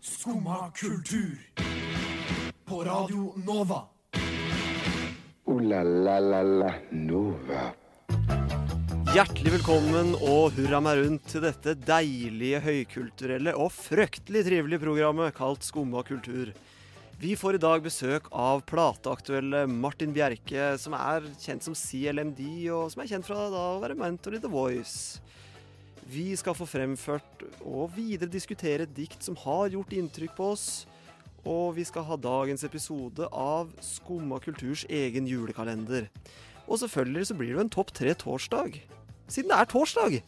Skumma kultur. På Radio Nova. O-la-la-la-la Nova. Hjertelig velkommen og hurra meg rundt til dette deilige, høykulturelle og fryktelig trivelige programmet kalt Skumma kultur. Vi får i dag besøk av plateaktuelle Martin Bjerke, som er kjent som CLMD, og som er kjent fra da å være mentor i The Voice. Vi skal få fremført og videre diskutere et dikt som har gjort inntrykk på oss. Og vi skal ha dagens episode av Skumma kulturs egen julekalender. Og selvfølgelig så blir det jo en topp tre torsdag. Siden det er torsdag.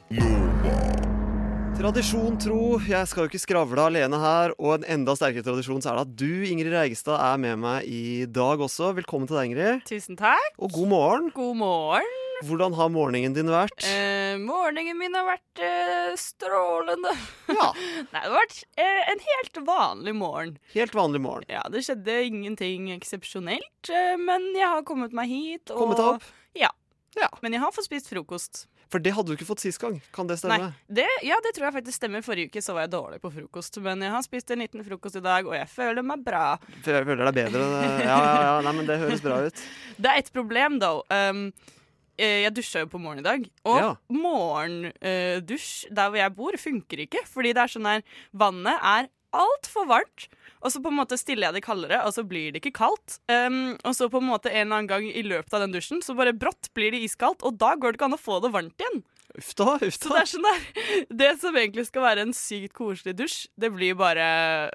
Tradisjon tro, jeg skal jo ikke skravle alene her. Og en enda sterkere tradisjon så er det at du, Ingrid Reigestad, er med meg i dag også. Velkommen til deg, Ingrid. Tusen takk. Og god morgen. God morgen. Hvordan har morgenen din vært? Eh, morgenen min har vært eh, strålende. Ja, Nei, det har vært eh, en helt vanlig morgen. helt vanlig morgen. Ja, Det skjedde ingenting eksepsjonelt, eh, men jeg har kommet meg hit. Og, Kommet deg opp? Ja. Ja. Men jeg har fått spist frokost. For det hadde du ikke fått sist gang. Kan det stemme? Nei, det, ja, det tror jeg faktisk stemmer. Forrige uke så var jeg dårlig på frokost. Men jeg har spist en liten frokost i dag, og jeg føler meg bra. Jeg føler deg bedre. Ja, ja, ja. Nei, men det høres bra ut. Det er et problem, da. Um, jeg dusja jo på morgenen i dag, og Ja. morgendusj der hvor jeg bor, funker ikke. Fordi det er sånn her Vannet er altfor varmt. Og så på en måte stiller jeg det kaldere, og så blir det ikke kaldt. Um, og så på en måte en eller annen gang i løpet av den dusjen, så bare brått blir det iskaldt, og da går det ikke an å få det varmt igjen. Uff da, uff Så det er sånn der Det som egentlig skal være en sykt koselig dusj, det blir bare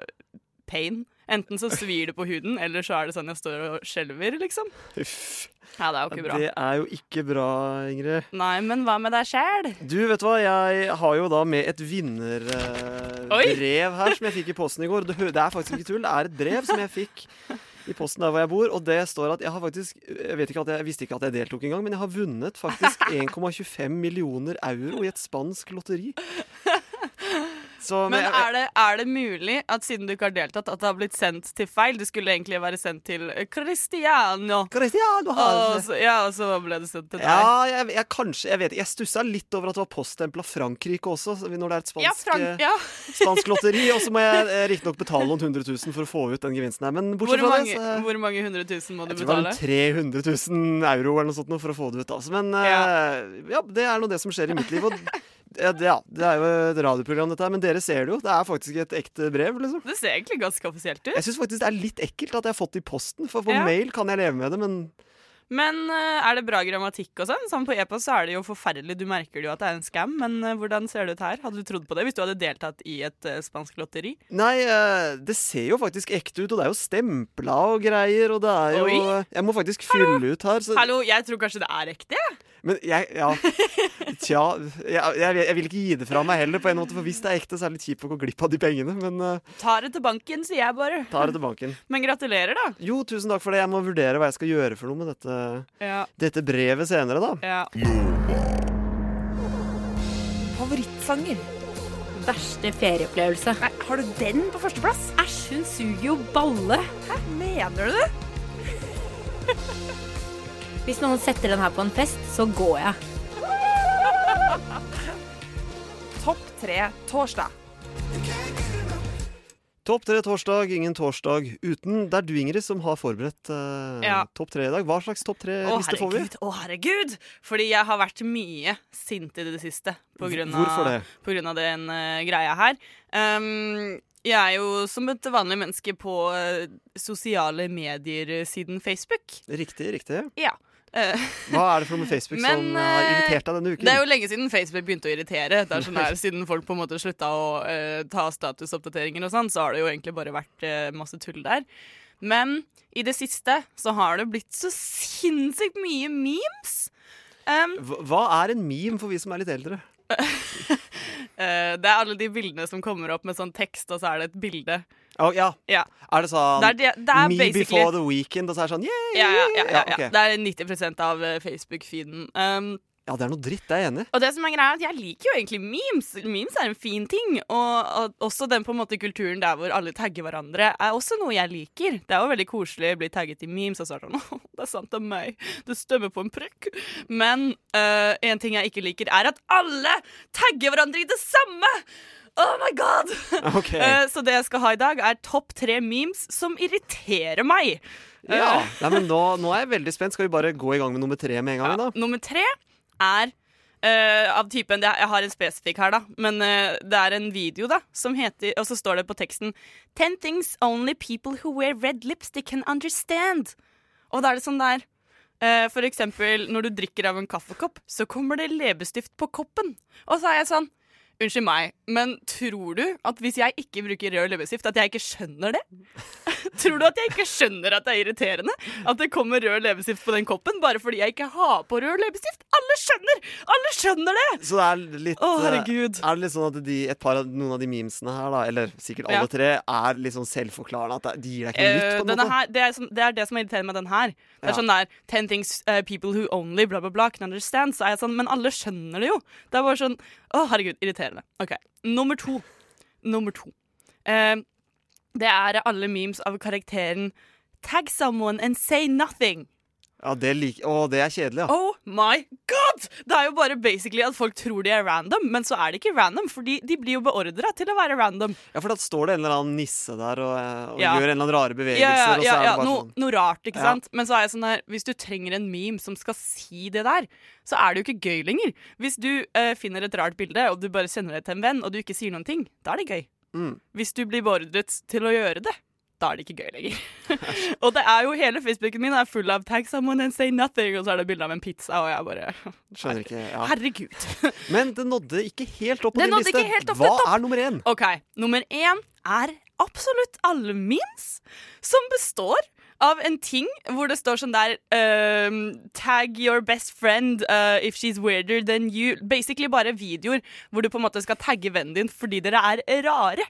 pain. Enten så svir det på huden, eller så er det sånn jeg står og skjelver, liksom. Uff. Ja, det er jo ikke bra. Det er jo ikke bra, Ingrid. Nei, men hva med deg sjæl? Du, vet du hva, jeg har jo da med et vinnerbrev her som jeg fikk i posten i går. Det, er faktisk ikke tull, det er et brev som jeg fikk i posten der hvor jeg bor, og det står at jeg har faktisk Jeg vet ikke at jeg visste ikke at jeg deltok engang, men jeg har vunnet faktisk 1,25 millioner euro i et spansk lotteri. Så, Men jeg- er det, er det mulig at siden du ikke har deltatt, at det har blitt sendt til feil? Det skulle egentlig være sendt til eh, Cristiano. Cristiano Og så, ja, og så ble det sendt til deg. Ja, jeg, jeg kanskje Jeg vet. Jeg stussa litt over at det var poststempla Frankrike også, når det er et spansk, Ja, eh, ja. spansk lotteri. Og så må jeg eh, riktignok betale noen hundre tusen for å få ut den gevinsten her. Men Hvor bortsett fra mange, det, så hvor mange hundre tusen må du betale? jeg tror det var 300 000 euro eller noe sånt for å få det ut. Altså. Men eh, ja, det er nå det som skjer i mitt liv. Og ja, det, ja, det er jo et radioprogram, dette her, men dere ser det jo. Det er faktisk et ekte brev, liksom. Det ser egentlig ganske offisielt ut. Jeg syns faktisk det er litt ekkelt at jeg har fått det i posten, for på Ja. mail kan jeg leve med det, men Men eh, er det bra grammatikk og sånn? Sånn På e-post så er det jo forferdelig. Du merker jo at det er en scam, men eh, hvordan ser det ut her? Hadde du trodd på det hvis du hadde deltatt i et eh, spansk lotteri? Nei, eh, det ser jo faktisk ekte ut, og det er jo stempla og greier, og det er jo Oi. Jeg må faktisk fylle ut her, så Hallo, jeg tror kanskje det er ekte? jeg. Men jeg Ja. Tja. Jeg, jeg, jeg vil ikke gi det fra meg heller, på en måte, for hvis det er ekte, så er det litt kjipt å gå glipp av de pengene, men uh, Tar det til banken, sier jeg bare. tar det til banken. Men gratulerer, da. Jo, tusen takk for det. Jeg må vurdere hva jeg skal gjøre for noe med dette, Ja, dette brevet senere, da. ja. Favorittsanger. Verste ferieopplevelse. Nei, har du den på førsteplass? Æsj, hun suger jo balle. Hæ, mener du det? Hvis noen setter den her på en fest, så går jeg. Topp tre torsdag. Topp tre torsdag, ingen torsdag uten Det er du, Ingrid, som har forberedt eh, Ja. topp tre i dag. Hva slags topp tre-liste får vi? herregud. Å, herregud. Fordi jeg har vært mye sint i det siste på grunn av, Hvorfor det? På grunn av den eh, greia her. Um, jeg er jo som et vanlig menneske på eh, sosiale medier siden Facebook. Riktig, riktig. Ja. Eh, Hva er det for noe med Facebook Men, som har eh, irritert deg denne uken? Det er jo lenge siden Facebook begynte å irritere. Det er sånn her, Siden folk på en måte slutta å uh, ta statusoppdateringer og sånn, så har det jo egentlig bare vært uh, masse tull der. Men i det siste så har det blitt så sinnssykt mye memes. Um, Hva- er en meme for vi som er litt eldre? eh, det er alle de bildene som kommer opp med sånn tekst, og så er det et bilde. Å, ja. Ja. Er det sånn Det er, det, det er Me before the weekend, og så er det sånn yeah! ja, ja, ja, okay. Det er 90 av eh, Facebook-feeden. Um, ja, det er noe dritt, det er jeg enig. Og det som er greia er at jeg liker jo egentlig memes. Memes er en fin ting. Og, og også den på en måte kulturen der hvor alle tagger hverandre, er også noe jeg liker. Det er jo veldig koselig å bli tagget i memes og så er det sånn det er sant det er meg. Det stemmer på en prikk. Men uh, en ting jeg ikke liker, er at alle tagger hverandre i det samme! Oh my god! Okay. Uh, så det jeg skal ha i dag, er topp tre memes som irriterer meg. Ja. Nei, men nå, nå er jeg veldig spent. Skal vi bare gå i gang med nummer tre med en gang? Ja, da? nummer tre er uh, av typen Jeg har en spesifikk her, da. Men eh, det er en video, da, som heter Og så står det på teksten Ten things only people who wear red lipstick can understand. Og da er det sånn der eh, For eksempel når du drikker av en kaffekopp, så kommer det leppestift på koppen. Og så er jeg sånn Unnskyld meg, men tror du at hvis jeg ikke bruker rød leppestift, at jeg ikke skjønner det? tror du at jeg ikke skjønner at det er irriterende? At det kommer rød leppestift på den koppen bare fordi jeg ikke har på rød leppestift? Alle skjønner! Alle skjønner det! Så det er litt Å, eh, herregud. Er det litt sånn at de, et par av, noen av de memesene her, da, eller sikkert alle Ja. tre, er litt sånn selvforklarende? At de gir deg ikke noe Eh, nytt? på en denne måte? her, det, er som, det er det som irriterer med den her. Det er Ja. sånn der Ten things uh, people who only bla, bla, bla can understand. Så er jeg sånn, Men alle skjønner det jo. Det er bare sånn Å, herregud, irriterende. OK. Nummer to. Nummer to. Eh, det er alle memes av karakteren Tag someone and say nothing. Ja, det, like, å, det er kjedelig, ja. Oh my god! Det er jo bare basically at folk tror de er random, men så er det ikke random, fordi de blir jo beordra til å være random. Ja, For da står det en eller annen nisse der og, og Ja. gjør en eller annen rare bevegelser, Ja, ja, ja, Noe, sånn noe rart, ikke sant? Men så er jeg sånn her Hvis du trenger en meme som skal si det der, så er det jo ikke gøy lenger. Hvis du uh, finner et rart bilde, og du bare sender det til en venn, og du ikke sier noen ting, da er det gøy. Mm. Hvis du blir beordret til å gjøre det, da er det ikke gøy lenger. og det er jo hele Facebooken min er full av 'tag someone and say nothing', og så er det bilde av en pizza, og jeg bare Skjønner ikke. Ja. Herregud. Men det nådde ikke helt opp på Det din liste. Hva er nummer én? OK, nummer én er absolutt alle memes som består av en ting hvor det står sånn der um, Tag your best friend uh, if she's weirder than you. Basically bare videoer hvor du på en måte skal tagge vennen din fordi dere er rare.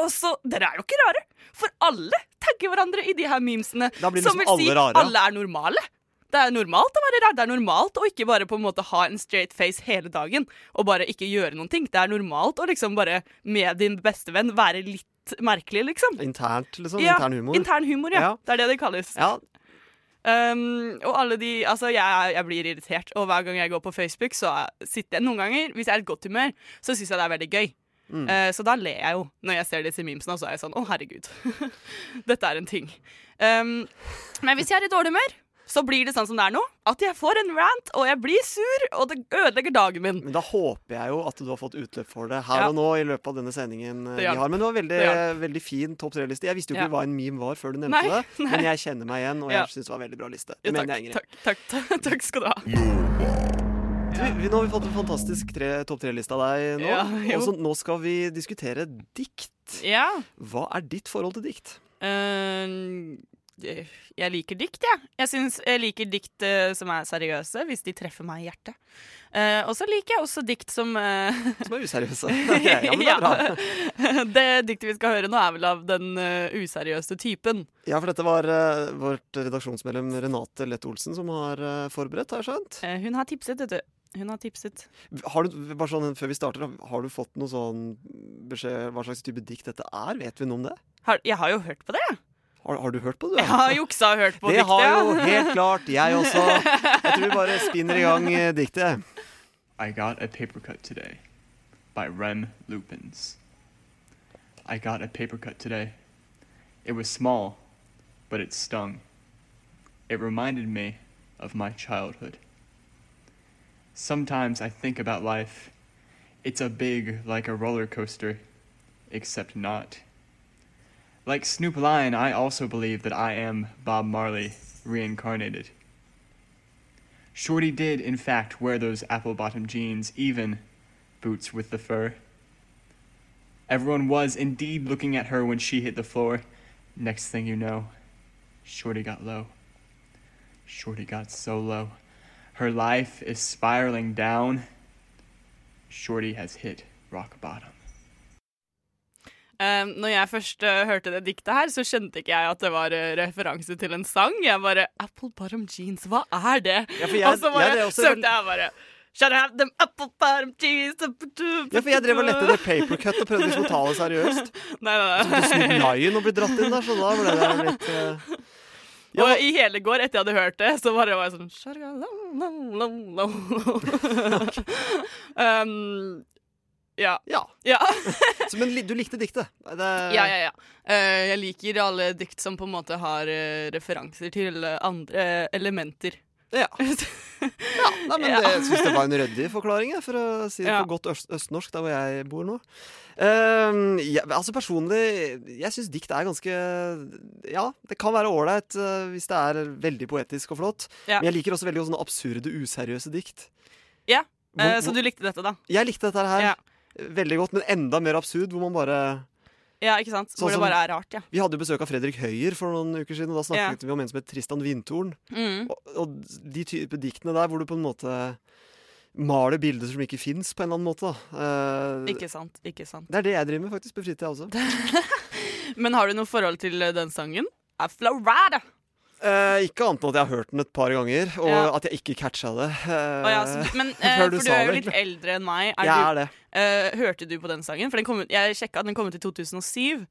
Og så Dere er jo ikke rare, for alle tagger hverandre i de her memesene. Blir som liksom vil si alle rare, alle er normale. Det er normalt å være rar. Det er normalt å ikke bare på en måte ha en straight face hele dagen og bare ikke gjøre noen ting. Det er normalt å liksom bare med din bestevenn være litt merkelig, liksom. Internt, liksom? Ja, intern humor? Intern humor, ja. Ja. Det er det det kalles. Ja, Um, og alle de Altså, jeg, jeg blir irritert, og hver gang jeg går på Facebook, så sitter jeg Noen ganger, hvis jeg er i godt humør, så syns jeg det er veldig gøy. Mm. Uh, så da ler jeg jo når jeg ser disse memesene, og så er jeg sånn Å, herregud. Dette er en ting. Um, men hvis jeg er i dårlig humør, så blir det sånn som det er nå. At jeg får en rant, og jeg blir sur, og det ødelegger dagen min. Men da håper jeg jo at du har fått utløp for det her Ja. og nå i løpet av denne sendingen eh, vi har. Men det var veldig, Det veldig fin topp tre-liste. Jeg visste jo ikke Ja. hva en meme var før du nevnte Nei, det, men jeg kjenner meg igjen, og jeg Ja. syns det var en veldig bra liste. Det mener jeg, Ingrid. takk, takk, takk, skal du ha. Vi, nå har vi fått en fantastisk tre, topp tre-liste av deg nå. Ja, og så nå skal vi diskutere dikt. Ja. Hva er ditt forhold til dikt? Eh, jeg liker dikt, jeg. Jeg, synes, jeg liker dikt uh, som er seriøse, hvis de treffer meg i hjertet. Uh, og så liker jeg også dikt som uh, Som er useriøse. Okay, ja, men det er bra. det diktet vi skal høre nå, er vel av den useriøse typen. Ja, for dette var vårt redaksjonsmedlem Renate Lett Olsen som har forberedt, har jeg skjønt. Hun har tipset, vet du. Hun har tipset. Har du, bare sånn før vi starter, har du fått noe sånn beskjed hva slags type dikt dette er? Vet vi noe om det? Har, jeg har jo hørt på det. jeg. Har, har du hørt på det? Jeg har juksa og hørt på det diktet. har jo helt klart jeg også. Jeg tror vi bare spinner i gang eh, diktet. I got a paper cut today by Rem Lupins. I got a paper cut today. It was small, but it stung. It reminded me of my childhood. Sometimes I think about life. It's a big like a roller coaster, except not. Like Snoop Lion, I also believe that I am Bob Marley reincarnated. Shorty did, in fact, wear those apple bottom jeans, even boots with the fur. Everyone was indeed looking at her when she hit the floor. Next thing you know, Shorty got low. Shorty got so low. Her life is spiraling down. Shorty has hit rock bottom. Um, når jeg først uh, hørte det diktet her, så skjønte ikke jeg at det var uh, referanse til en sang. Jeg bare Apple bottom jeans, hva er det? Ja, jeg- og så bare ja, søkte jeg bare Should I have them apple bottom jeans? Ja, for jeg drev og lette etter papercut og prøvde liksom å ta det seriøst. Nei, nei, nei. Så du ble Lion og ble dratt inn der, så da ble det litt Ja, Og i hele går, etter jeg hadde hørt det, så bare var jeg sånn um, Ja. Ja. Ja. Så, men du likte diktet? Det, ja, ja, ja. Uh, jeg liker alle dikt som på en måte har uh, referanser til eh, andre elementer. Ja. ja nei, men Ja. det, jeg syns det var en ryddig forklaring, jeg, for å si det på godt øst, østnorsk, der hvor jeg bor nå. Ehm, ja, altså Personlig, jeg syns dikt er ganske Ja, det kan være ålreit hvis det er veldig poetisk og flott. Ja. Men jeg liker også veldig sånne absurde, useriøse dikt. Ja, Hvor- Eh, så du likte dette, da? Jeg likte dette her Ja. Veldig godt, men enda mer absurd, hvor man bare Ja, ikke sant? Sånn det bare er rart, ja. Vi hadde besøk av Fredrik Høyer for noen uker siden, og da snakket vi om en som het Tristan Vindtorn. Mm. Og, og de type diktene der hvor du på en måte maler bilder som ikke fins, på en eller annen måte. Eh, Ikke sant. ikke sant det er det jeg driver med, faktisk, på fritida også. Men har du noe forhold til eh, den sangen? A Florida! Eh, ikke annet enn at jeg har hørt den et par ganger, og Ja. at jeg ikke catcha det. Eh, ja, så, men eh, For du du er jo litt eldre enn meg. Er jeg du, er det. eh, hørte du på den sangen? For den kom Jeg sjekka at den kom ut i 2007.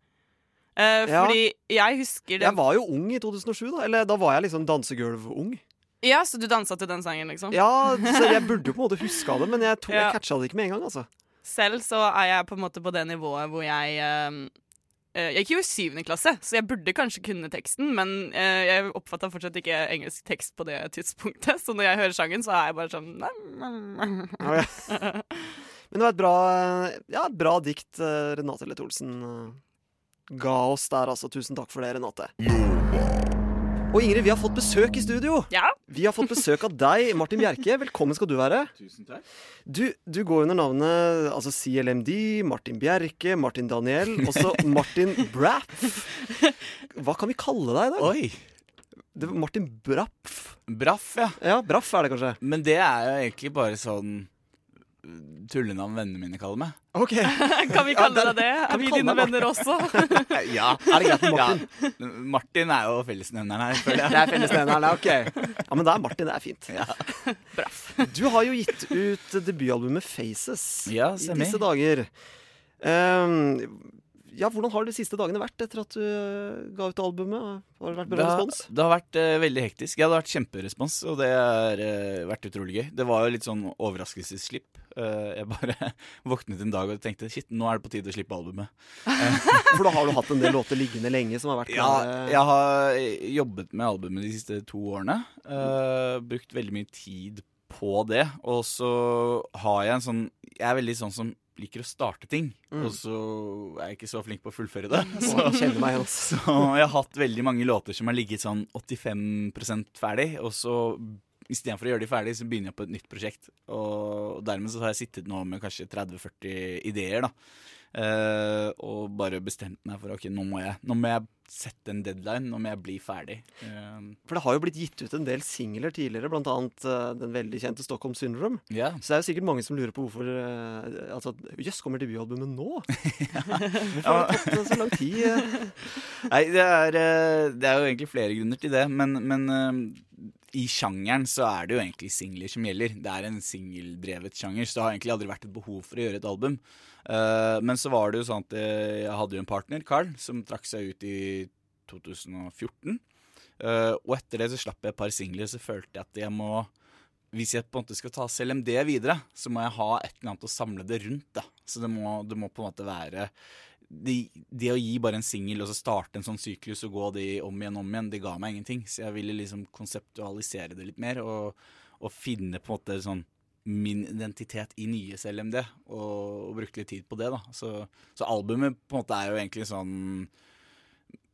Eh, Ja. Fordi jeg husker Jeg var jo ung i 2007, da. Eller da var jeg liksom dansegulv-ung. Ja, Så du dansa til den sangen, liksom? Ja, så jeg burde jo på en måte huska det, men jeg, to, Ja. jeg catcha det ikke med en gang, altså. Selv så er jeg på en måte på det nivået hvor jeg eh, Jeg gikk jo i syvende klasse, så jeg burde kanskje kunne teksten, men eh, jeg oppfatta fortsatt ikke engelsk tekst på det tidspunktet. Så når jeg hører sangen, så er jeg bare sånn oh, ja. Men det var et bra, ja, et bra dikt eh, Renate Leth Olsen eh, ga oss der, altså. Tusen takk for det, Renate. Og Ingrid, vi har fått besøk i studio. Ja. Vi har fått besøk av deg, Martin Bjerke. Velkommen skal du være. Tusen takk. Du, du går under navnet altså CLMD, Martin Bjerke, Martin Daniel, også Martin Braff. Hva kan vi kalle deg i dag? Oi. Det var Martin Braff. Braff, ja. Ja, Braff er det kanskje. Men det er jo egentlig bare sånn tullenavn vennene mine kaller meg. Ok. Kan vi kalle deg det? Er vi dine venner også? Ja. Er det greit med Martin? Ja. Martin er jo fellesnevneren her, føler Det er fellesnevneren, ok. Ja, men da er Martin. Det er fint. Braff. Du har jo gitt ut debutalbumet Faces Ja, i disse dager. Ehm, ja, hvordan har de siste dagene vært etter at du eh, ga ut albumet? Har det vært Det bra har, respons? det har vært uh, veldig hektisk. Ja, det har vært kjemperespons, og det har uh, vært utrolig gøy. Det var jo litt sånn overraskelsesslipp. Uh, jeg bare våknet en dag og tenkte shit, nå er det på tide å slippe albumet. For da har du hatt en del låter liggende lenge som har vært Ja, jeg har jobbet med albumet de siste to årene. eh, brukt veldig mye tid på det. Og så har jeg en sånn Jeg er veldig sånn som liker å starte ting, Mm. og så er jeg ikke så flink på å fullføre det. Så kjenner meg også. så jeg har hatt veldig mange låter som har ligget sånn 85% ferdig, og så Istedenfor å gjøre de ferdig, så begynner jeg på et nytt prosjekt. Og dermed så har jeg sittet nå med kanskje 30-40 ideer, da. Eh, og bare bestemte meg for ok, nå må jeg, nå må jeg sette en deadline. Nå må jeg bli ferdig. Uh, For det har jo blitt gitt ut en del singler tidligere, blant annet eh, den veldig kjente Stockholm Syndrome. Yeah. Så det er jo sikkert mange som lurer på hvorfor uh, Altså, jøss, kommer debutalbumet nå? Hvorfor har det tatt så lang tid? Nei, det er, det er jo egentlig flere grunner til det, men, men i sjangeren så er det jo egentlig singler som gjelder. Det er en singeldrevet sjanger, så det har egentlig aldri vært et behov for å gjøre et album. Eh, men så var det jo sånn at eh, jeg hadde jo en partner, Carl, som trakk seg ut i 2014. Uh, og etter det så slapp jeg et par singler, så følte jeg at jeg må hvis jeg på en måte skal ta CLMD videre, så må jeg ha et eller annet å samle det rundt. da. Så det må, det må på en måte være det, det å gi bare en singel og så starte en sånn syklus og gå de om igjen om igjen, det ga meg ingenting. Så jeg ville liksom konseptualisere det litt mer og, og finne på en måte sånn min identitet i nye CLMD, og, og brukte litt tid på det. da. Så, så albumet på en måte er jo egentlig sånn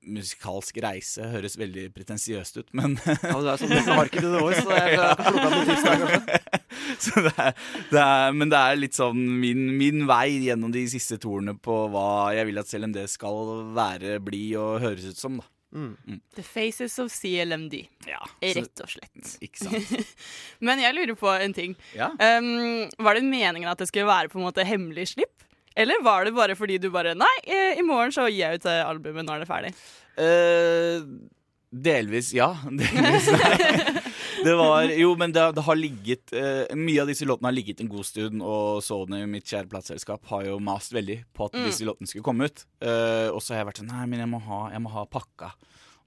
musikalsk reise. Høres veldig pretensiøst ut, men Ja, men det er sånn Nesten harket i the voice, så jeg jeg kan plukke opp noen tips der, kanskje. Så det er, det er, men det er litt sånn min, min vei gjennom de siste torene på hva jeg vil at CLMD skal være, bli og høres ut som. da. The Faces of CLMD. Ja, Rett og slett. ikke sant. Men jeg lurer på en ting. Ja. Um, var det meningen at det skulle være på en måte hemmelig slipp? Eller var det bare fordi du bare Nei, eh, i morgen så gir jeg ut albumet når det er ferdig. Uh, delvis ja. Delvis nei. Det var Jo, men det, det har ligget uh, Mye av disse låtene har ligget en god stund, og Sony, mitt kjære plateselskap, har jo mast veldig på at disse låtene skulle komme ut. Uh, og så har jeg vært sånn Nei, men jeg må ha, jeg må ha pakka.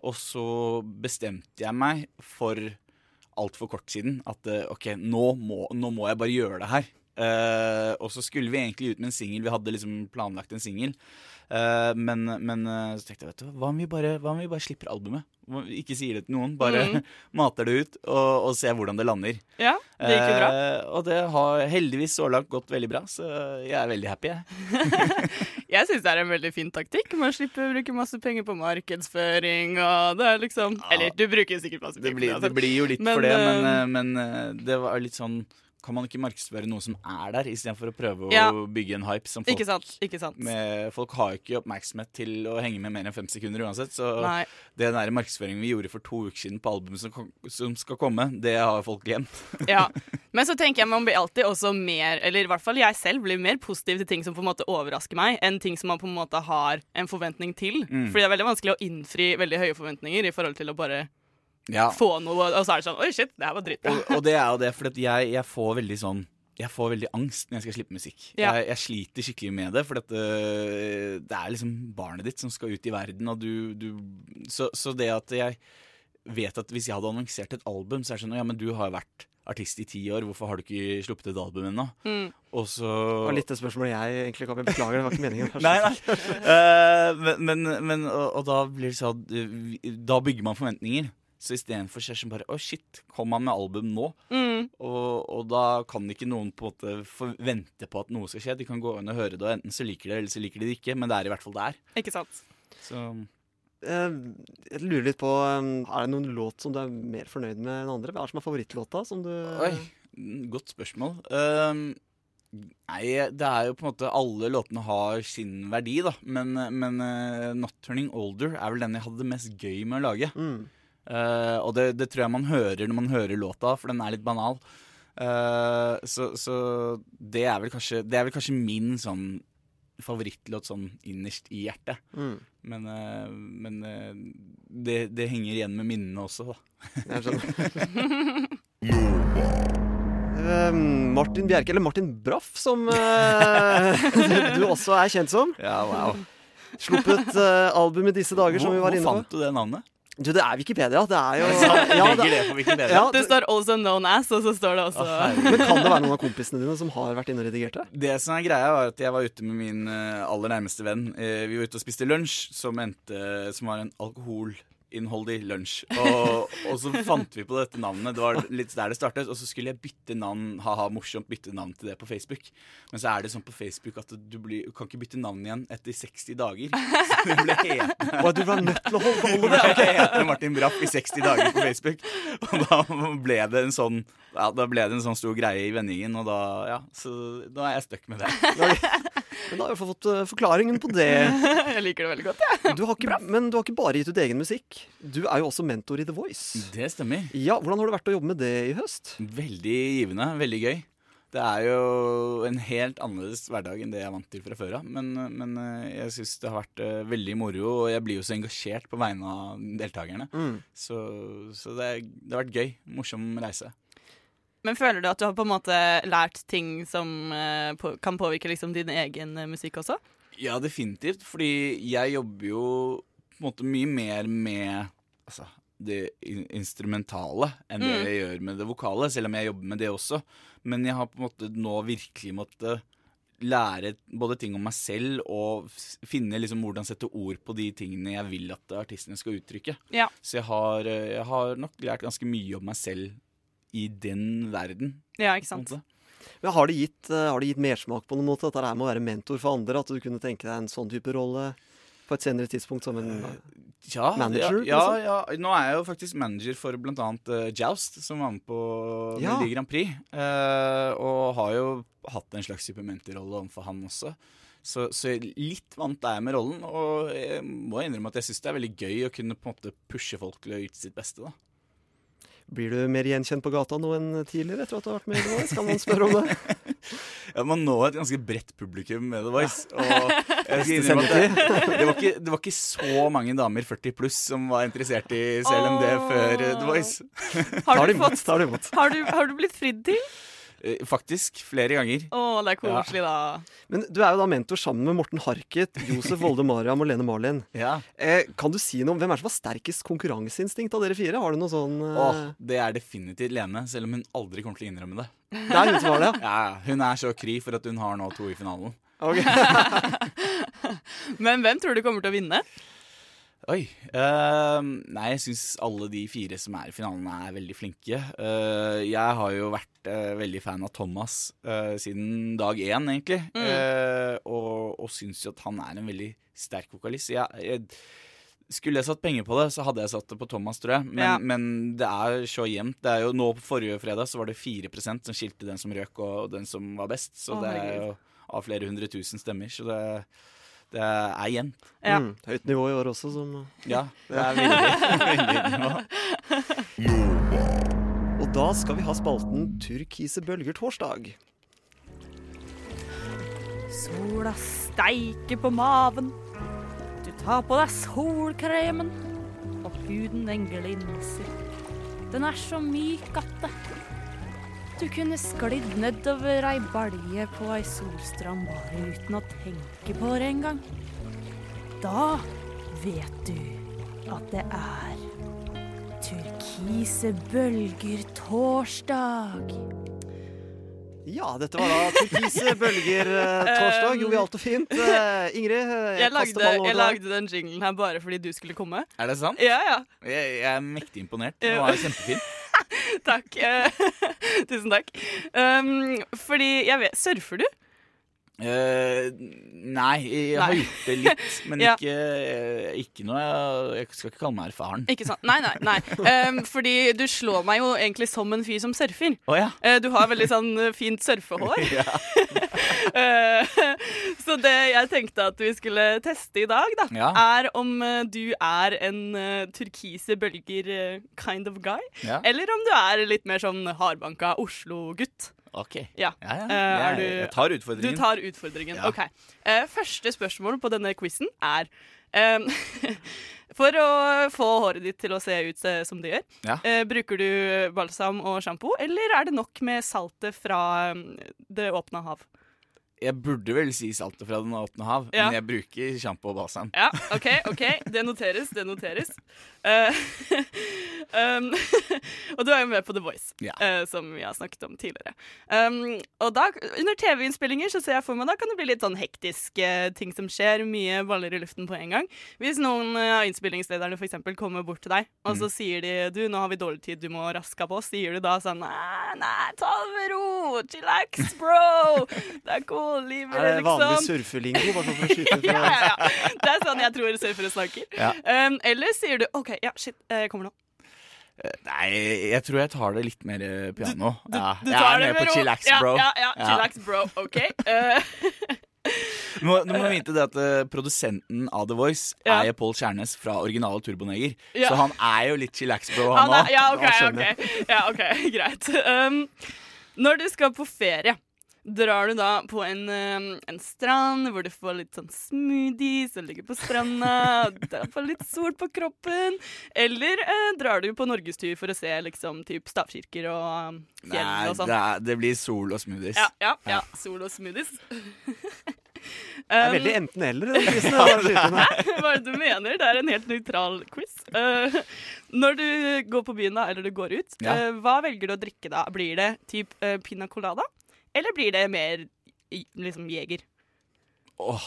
Og så bestemte jeg meg for altfor kort siden at uh, OK, nå må, nå må jeg bare gjøre det her. Eh, og så skulle vi egentlig ut med en singel. Vi hadde liksom planlagt en singel. Uh, men, men eh, så tenkte jeg, vet du hva, om vi bare, om vi bare slipper albumet? Ikke sier det til noen, bare mm. mater det ut og, og ser hvordan det lander. Ja, det gikk jo bra. Og det har heldigvis så langt gått veldig bra, så jeg er veldig happy, jeg. Jeg syns det er en veldig fin taktikk. Man slipper å bruke masse penger på markedsføring og det er liksom Eller du bruker sikkert masse Det penger. blir, det blir jo litt Men, for det, men, men det var litt sånn Kan man ikke markedsføre noe som er der, istedenfor å prøve å Ja. bygge en hype som folk Ikke sant. ikke sant med, Folk har ikke oppmerksomhet til å henge med mer enn fem sekunder uansett. Så Nei. den der markedsføringen vi gjorde for to uker siden på albumet som, som skal komme, det har folk glemt. Ja. Men så tenker jeg man blir alltid også mer Eller i hvert fall jeg selv blir mer positiv til ting som på en måte overrasker meg, enn ting som man på en måte har en forventning til. Mm. Fordi det er veldig vanskelig å innfri veldig høye forventninger i forhold til å bare Ja. få noe, og så er det sånn Oi, shit, det her var dritt. Og, og det er jo det, for jeg, jeg får veldig sånn jeg får veldig angst når jeg skal slippe musikk. Ja. Jeg, jeg sliter skikkelig med det, for dette, det, det er liksom barnet ditt som skal ut i verden. Og du, du, så, så det at jeg vet at hvis jeg hadde annonsert et album, så er det sånn Ja, men du har jo vært artist i ti år, hvorfor har du ikke sluppet et album ennå? Mm. Og så Det var litt det spørsmålet jeg egentlig kom med. Beklager, det var ikke meningen. Nei, nei. Uh, men, men, men og, og da blir det sånn Da bygger man forventninger. Så istedenfor Kjersten det bare Å, shit, kom han med album nå? Mm. Og, og da kan ikke noen på en måte forvente på at noe skal skje. De kan gå inn og høre det, og enten så liker de det, eller så liker de det ikke. Men det er i hvert fall der. Ikke sant. Så Eh, Jeg lurer litt på eh, Er det noen låt som du er mer fornøyd med enn andre? Hva er det som er favorittlåta? Som du Oi, godt spørsmål. Ehm, nei, det er jo på en måte Alle låtene har sin verdi, da. Men, men uh, Not Turning Older er vel den jeg hadde det mest gøy med å lage. Mm. Eh, og det, det tror jeg man hører når man hører låta, for den er litt banal. Uh, så, så det er vel kanskje Det er vel kanskje min sånn favorittlåt sånn innerst i hjertet. Mm. Men, uh, men det, det henger igjen med minnene også, da. Jeg skjønner. Martin Bjerke, eller Martin Braff, som du også er kjent som. Ja, wow. Sluppet uh, album i disse dager, som Hvor, vi var inne på. fant du det navnet? Du, det er Wikipedia. Det er jo Ja, det, ja, Det det, står 'also known as', og så står det også Men kan det være noen av kompisene dine som har vært inne og redigert det? Det som er greia var at Jeg var ute med min eh, aller nærmeste venn. Eh, vi var ute og spiste lunsj, som, endte, som var en alkoholinnholdig lunsj. Og, og så fant vi på dette navnet. Det var litt der det startet. Og så skulle jeg bytte navn, ha-ha, morsomt bytte navn til det på Facebook. Men så er det sånn på Facebook at du, blir, du kan ikke bytte navn igjen etter 60 dager. Så det ble hetende Og du var nødt til å holde det beholde det? ble hetende Martin Braff i 60 dager på Facebook. Og da ble det en sånn ja, da ble det en sånn stor greie i vendingen, og da ja, så da er jeg stuck med det. Men da har jeg fått eh, forklaringen på det. Jeg liker det veldig godt, jeg. Ja. men du har ikke bare gitt ut egen musikk. Du er jo også mentor i The Voice. Det stemmer. Ja, Hvordan har det vært å jobbe med det i høst? Veldig givende. Veldig gøy. Det er jo en helt annerledes hverdag enn det jeg er vant til fra før av. Men, men eh, jeg syns det har vært eh, veldig moro, og jeg blir jo så engasjert på vegne av deltakerne. Mm. Så, så det, er- det har vært gøy. Morsom reise. Men føler du at du har på en måte lært ting som eh, på, kan påvirke liksom din egen eh, musikk også? Ja, definitivt. Fordi jeg jobber jo på en måte mye mer med altså, det in- instrumentale enn det Mm. jeg gjør med det vokale, selv om jeg jobber med det også. Men jeg har på en måte nå virkelig måttet lære både ting om meg selv og finne liksom hvordan sette ord på de tingene jeg vil at artistene skal uttrykke. Ja. Så jeg har, eh, jeg har nok lært ganske mye om meg selv i den verden. Ja, ikke sant? Men har det, gitt, eh, har det gitt mersmak på noen måte, dette her med å være mentor for andre? At du kunne tenke deg en sånn type rolle på et senere tidspunkt som en Ja, Manager, ja, liksom? ja, ja. Nå er jeg jo faktisk manager for blant annet eh, Joust, som var med på Ja. Melodi Grand Prix. Uh, og har jo hatt en slags type mentorrolle overfor han også. Så, så litt vant er jeg med rollen, og jeg må innrømme at jeg syns det er veldig gøy å kunne på en måte pushe folk til å yte sitt beste. da. Blir du mer gjenkjent på gata nå enn tidligere etter at du har vært med i The Voice? Kan man spørre om det? Ja, Man når et ganske bredt publikum med The Voice. Og jeg skal innrømme at det, det, var ikke, det var ikke så mange damer 40 pluss som var interessert i CLMD Åh. før The Voice. Har du, fått, har, du, har du blitt fridd til? Eh, Faktisk. Flere ganger. Å, det er koselig, da. Men du er jo da mentor sammen med Morten Harket, Josef Volde Mariam og Lene Marlin. Ja. Eh, kan du si noe om hvem er som har sterkest konkurranseinstinkt av dere fire? Har du noe sånn eh, Åh, det er definitivt Lene, selv om hun aldri kommer til å innrømme det. Det er hun som har det, ja. Ja, Hun er så kry for at hun har nå to i finalen. Okay. Men hvem tror du kommer til å vinne? Oi. Uh, nei, jeg syns alle de fire som er i finalen, er veldig flinke. Uh, jeg har jo vært uh, veldig fan av Thomas eh, siden dag én, egentlig. Eh, og og syns jo at han er en veldig sterk vokalist. Jeg, jeg, skulle jeg satt penger på det, så hadde jeg satt det på Thomas, tror jeg. Men, Ja. men det er så jevnt. Det er jo Nå på forrige fredag så var det 4% som skilte den som røk, og den som var best. Så oh, det er jo av flere hundre tusen stemmer. Så det, det er jevnt. Ja. Mm, høyt nivå i år også, som Ja, det er veldig, veldig nivå. Og da skal vi ha spalten Turkise bølger torsdag. Sola steiker på maven. Du tar på deg solkremen, og huden den glinser. Den er så myk at det Du kunne sklidd nedover ei balje på ei solstrand bare uten å tenke på det engang. Da vet du at det er turkise bølger torsdag. Ja, dette var da Turkise bølger eh, torsdag. Jovialt og fint. Eh, Ingrid, jeg, Jeg kaster lagde, ballen over jeg lagde den jinglen her bare fordi du skulle komme. Er det sant? Ja, ja. Jeg, jeg er mektig imponert. Den var kjempefin. Takk. Eh, Tusen takk. Um, fordi jeg vet Surfer du? Uh, nei, jeg har Nei. gjort det litt, men Ja. ikke, eh, ikke noe Jeg skal ikke kalle meg erfaren. Ikke sant? Nei, nei. nei. Um, fordi du slår meg jo egentlig som en fyr som surfer. Oh, ja. uh, du har veldig sånn fint surfehår. Eh, så det jeg tenkte at vi skulle teste i dag, da, Ja. er om eh, du er en eh, turkise bølger eh, kind of guy, ja. eller om du er litt mer sånn hardbanka Oslo-gutt. Ok. Ja. Ja, ja. Eh, Jeg, du- jeg tar Du tar utfordringen. OK. Eh, første spørsmål på denne quizen er um, For å få håret ditt til å se ut eh, som det gjør, eh, bruker du balsam og sjampo, eller er det nok med saltet fra eh, det åpne hav? Jeg burde vel si saltet fra Den åpne hav, Ja. men jeg bruker sjampo og balsam. Ja, OK, ok, det noteres, det noteres. Eh, um, og du er jo med på The Voice, Ja. uh, som vi har snakket om tidligere. Um, og da, under TV-innspillinger så ser jeg for meg da kan det bli litt sånn hektiske ting som skjer. Mye baller i luften på en gang. Hvis noen av av innspillingslederne for eksempel kommer bort til deg, og Mm. så sier de du, nå har vi dårlig tid, du må raske på, sier du da sånn nei, nei, ta det med ro, chillax, bro. Det er cool, livet, Er det vanlig liksom. surfelingo? Bare for å skyte Ja, ja, ja. Det er sånn jeg tror surfere snakker. Ja. Um, eller sier du OK, ja, shit, jeg kommer nå. Nei, jeg tror jeg tar det litt mer eh, piano. ja. Du jeg er med på chillax, bro. Ja, ja, chillax, bro. OK. Uh, Du må, du må vite det at uh, Produsenten av The Voice Ja. er Pål Kjærnes fra originale Turboneger. Ja. Så han er jo litt chillax, bro, han òg. ja, OK, Da skjønner ok, ja, ok, greit. Um, når du skal på ferie, drar du da på en, um, en strand hvor du får litt sånn smoothies og ligger på stranda, og drar på litt sol på kroppen? Eller eh, drar du på norgestur for å se liksom typ stavkirker og um, fjell og sånn? det, er, det blir sol og smoothies. Ja, ja, ja. Sol og smoothies. Det er Um, veldig enten-eller. Hva er det du mener? Det er en helt nøytral quiz. Uh, når du går på byen, da, eller du går ut, Ja. uh, hva velger du å drikke da? Blir det typ uh, pina colada, eller blir det mer liksom jeger? Åh,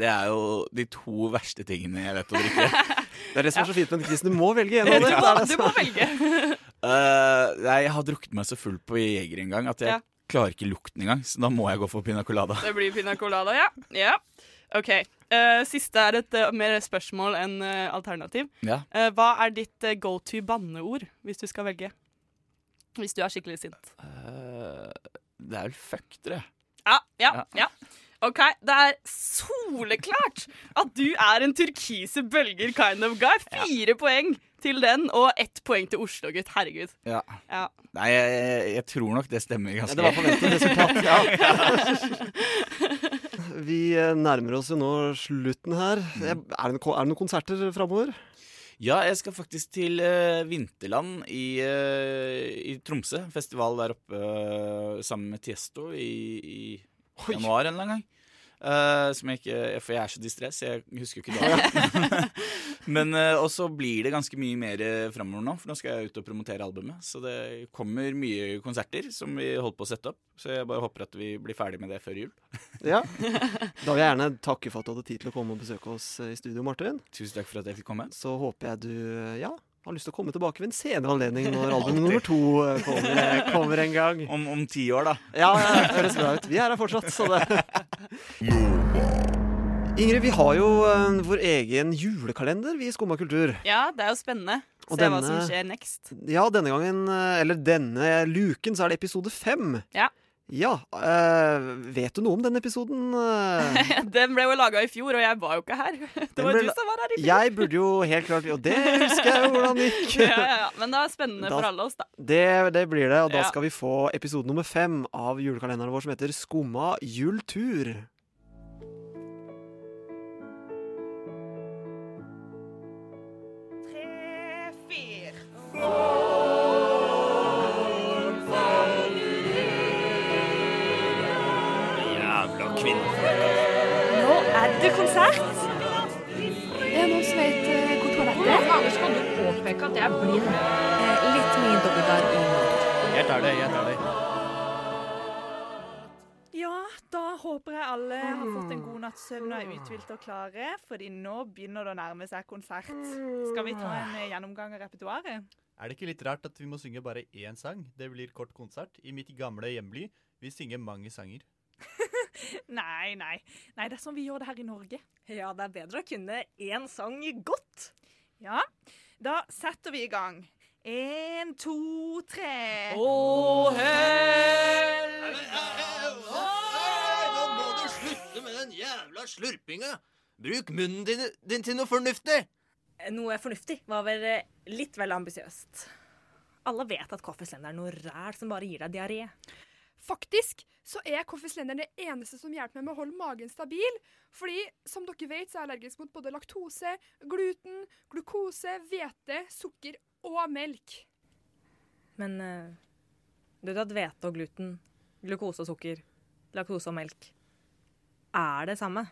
det er jo de to verste tingene jeg vet å drikke. Det er det som er så fint med den quizen. Du må velge en av Du dem. du må velge. Eh, jeg har drukket meg så full på Jeger en gang at jeg Ja. klarer ikke lukten engang. Så da må jeg gå for pina colada. Det blir pina colada, ja. ja. OK. Uh, siste er et uh, mer spørsmål enn alternativ. Ja. Hva er ditt go to banneord hvis du skal velge? Hvis du er skikkelig sint. Eh, det er vel fuck, dere. Ja, ja, Ja. ja. OK, det er soleklart at du er en turkise bølger kind of guy. Fire poeng til den, og ett poeng til Oslo, gutt. Herregud. Ja. Ja. Nei, jeg, jeg, jeg tror nok det stemmer Ja, ganske det var forventet resultat. Ja. Vi eh, nærmer oss jo nå slutten her. Er det, er det noen konserter framover? Ja, jeg skal faktisk til uh, Vinterland i, uh, i Tromsø. Festival der oppe uh, sammen med Tiesto i, i januar en eller annen gang. Eh, som jeg ikke For jeg er så distré, så jeg husker jo ikke da. Men uh, Og så blir det ganske mye mer eh, framover nå, for nå skal jeg ut og promotere albumet. Så det kommer mye konserter som vi holder på å sette opp. Så jeg bare håper at vi blir ferdig med det før jul. Ja. Da vil jeg gjerne takke for at du hadde tid til å komme og besøke oss eh, i studio, Martin. Tusen takk for at jeg fikk komme. Så håper jeg du eh, ja, har lyst til å komme tilbake ved en senere anledning når album nummer to eh, kommer, eh, kommer en gang. Om, om ti år, da. Ja, det høres bra ut. Vi er her fortsatt, så det Ingrid, vi har jo eh, vår egen julekalender, vi i Skumma kultur. Ja, det er jo spennende. Og Se hva som skjer next. Ja, denne gangen, eller denne luken, så er det episode fem. Ja. Ja, øh, Vet du noe om den episoden? eh? Den ble jo laga i fjor, og jeg var jo ikke her. Det var ble du som var her i fjor. Jeg burde jo helt klart Og det husker jeg jo hvordan det gikk. ja, ja, ja. Men det er spennende Da- for alle oss, da. Det, det blir det, og da Ja. skal vi få episode nummer fem av julekalenderen vår som heter Skumma jultur. Tre, fire. Jævla er det konsert. Er det noen som vet eh, hvor toalettet er? ganger skal du påpeke at jeg er blind? litt mye dobbeltdag i Jeg tar det, jeg tar det. Ja, da håper jeg alle har fått en god natts søvn og er uthvilte og klare, fordi nå begynner det å nærme seg konsert. Skal vi ta en eh, gjennomgang av repertoaret? Er det ikke litt rart at vi må synge bare én sang? Det blir kort konsert i mitt gamle hjemby. Vi synger mange sanger. Nei, nei. Nei, det er sånn vi gjør det her i Norge. Ja, det er bedre å kunne én sang godt. Ja, da setter vi i gang. En, to, tre. Å, hell! Nå må du slutte med den jævla slurpinga! Bruk munnen din, din til noe fornuftig! Noe fornuftig var vel eh, litt vel ambisiøst. Alle vet at kaffeslender er noe ræl som bare gir deg diaré. Faktisk så er koffeslenderen det eneste som hjelper meg med å holde magen stabil. Fordi som dere vet, så er jeg allergisk mot både laktose, gluten, glukose, hvete, sukker og melk. Men uh, du vet at hvete og gluten, glukose og sukker, laktose og melk er det samme?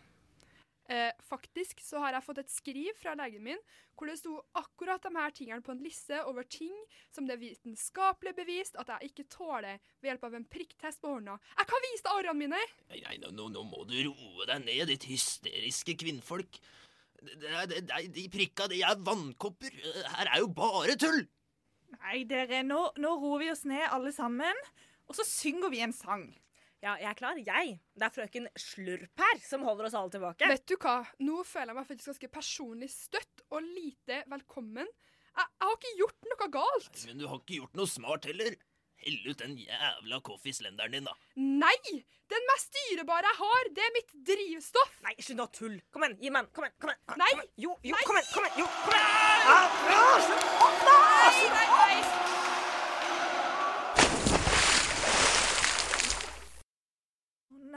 Eh, faktisk så har jeg fått et skriv fra legen min hvor det sto akkurat de her tingene på en liste over ting som det er vitenskapelig bevist at jeg ikke tåler ved hjelp av en prikktest på hånda. Jeg kan vise deg arrene mine! Nei, nei, nå, nå, nå må du roe deg ned, ditt hysteriske kvinnfolk. De, de, det, det, de prikka, de er vannkopper. Her er jo bare tull! Nei, dere, nå, nå roer vi oss ned alle sammen, og så synger vi en sang. Ja, jeg er klar. Jeg. Det er frøken Slurp her som holder oss alle tilbake. Vet du hva, nå føler jeg meg faktisk ganske personlig støtt og lite velkommen. Jeg, jeg har ikke gjort noe galt. Men du har ikke gjort noe smart heller. Hell ut den jævla coffeeslenderen din, da. Nei! Den mest dyrebare jeg har, det er mitt drivstoff. Nei, slutt å tulle. Kom igjen, gi meg den. Kom igjen. kom igjen. Nei! Jo, jo, Nei! kom igjen. kom igjen. Jo, kom igjen. Ah, ah, slutt opp, da! Nei, nei, nei.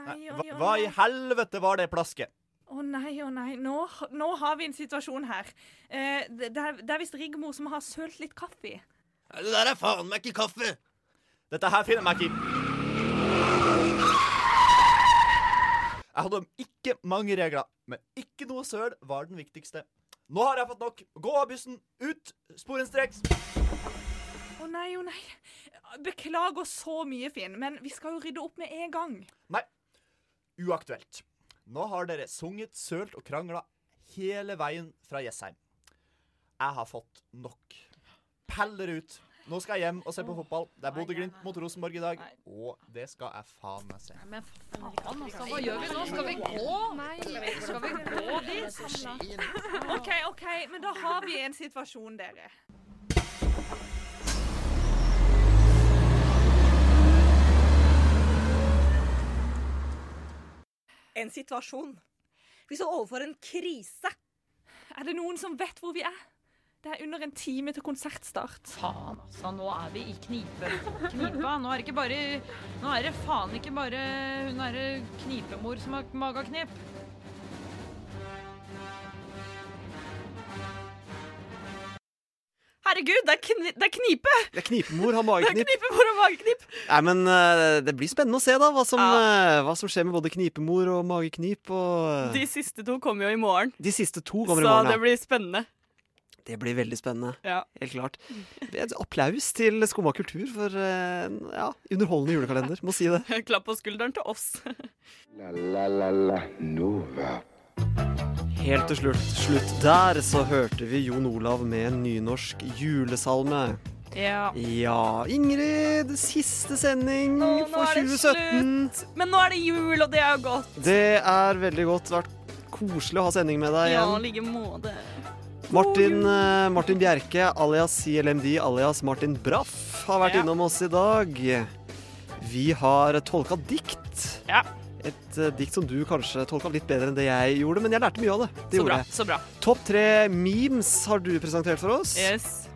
Å nei, Nei, oi. hva, i helvete var det plasket? Å nei, å nei. Nå, nå har vi en situasjon her. Eh, det, er, det er visst Rigmor som har sølt litt kaffe i. Det der er faen meg ikke kaffe! Dette her finner meg ikke. Jeg hadde ikke mange regler, men ikke noe søl var den viktigste. Nå har jeg fått nok. Gå av bussen. Ut sporenstreks. Å nei, å nei. Beklager så mye, Finn, men vi skal jo rydde opp med en gang. Nei, uaktuelt. Nå har dere sunget, sølt og krangla hele veien fra Jessheim. Jeg har fått nok. Pell dere ut. Nå skal jeg hjem og se på fotball. Det er Bodø-Glimt mot Rosenborg i dag, og det skal jeg faen meg se. Men faen, altså. Hva gjør vi nå? Skal vi gå? Nei. Skal vi gå dit? OK, OK, men da har vi en situasjon, dere. En situasjon. Vi står overfor en krise. Er det noen som vet hvor vi er? Det er under en time til konsertstart. Faen, altså. Nå er vi i knipe. Knipa. Nå er det ikke bare Nå er det faen ikke bare hun derre knipemor som har magaknip. Herregud, det er, kni det er knipe! Det er knipemor har Det er mageknip. knipemor og mageknip. Nei, men eh, det blir spennende å se da hva som, eh, hva som skjer med både knipemor og mageknip. Og De siste to kommer jo i morgen, de siste to kommer i så ja. det blir spennende. Det blir veldig spennende. Ja. Helt klart. Applaus til Skumma kultur for eh, ja, underholdende julekalender. Må si det. Klapp på skulderen til oss. La la la la Nova. Helt til slutt, slutt der så hørte vi Jon Olav med en nynorsk julesalme. Ja. Ja, Ingrid, siste sending Nå, nå for er det 2017. Men nå er det jul, og det er godt. Det er veldig godt. Det har vært koselig å ha sending med deg Ja, igjen. i like måte. Martin, eh, Martin Bjerke alias CLMD alias Martin Braff har vært Ja. innom oss i dag. Vi har tolka dikt. Ja. Et eh, dikt som du kanskje tolka litt bedre enn det jeg gjorde, men jeg lærte mye av det. Det Så bra. jeg. så bra. Topp tre memes har du presentert for oss. Yes.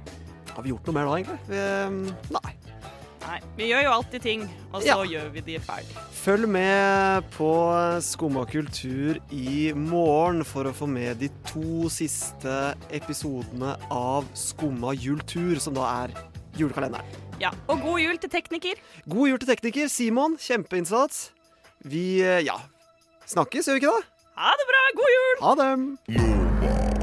Har vi gjort noe mer da, egentlig? Vi, eh, nei. Nei, vi gjør jo alltid ting, og så Ja. gjør vi de ferdig. Følg med på Skumma kultur i morgen for å få med de to siste episodene av Skumma jultur, som da er julekalenderen. Ja, Og god jul til tekniker. God jul til tekniker Simon. Kjempeinnsats. Vi, eh, ja, snakkes, gjør vi ikke det? Ha det bra. God jul! Ha det.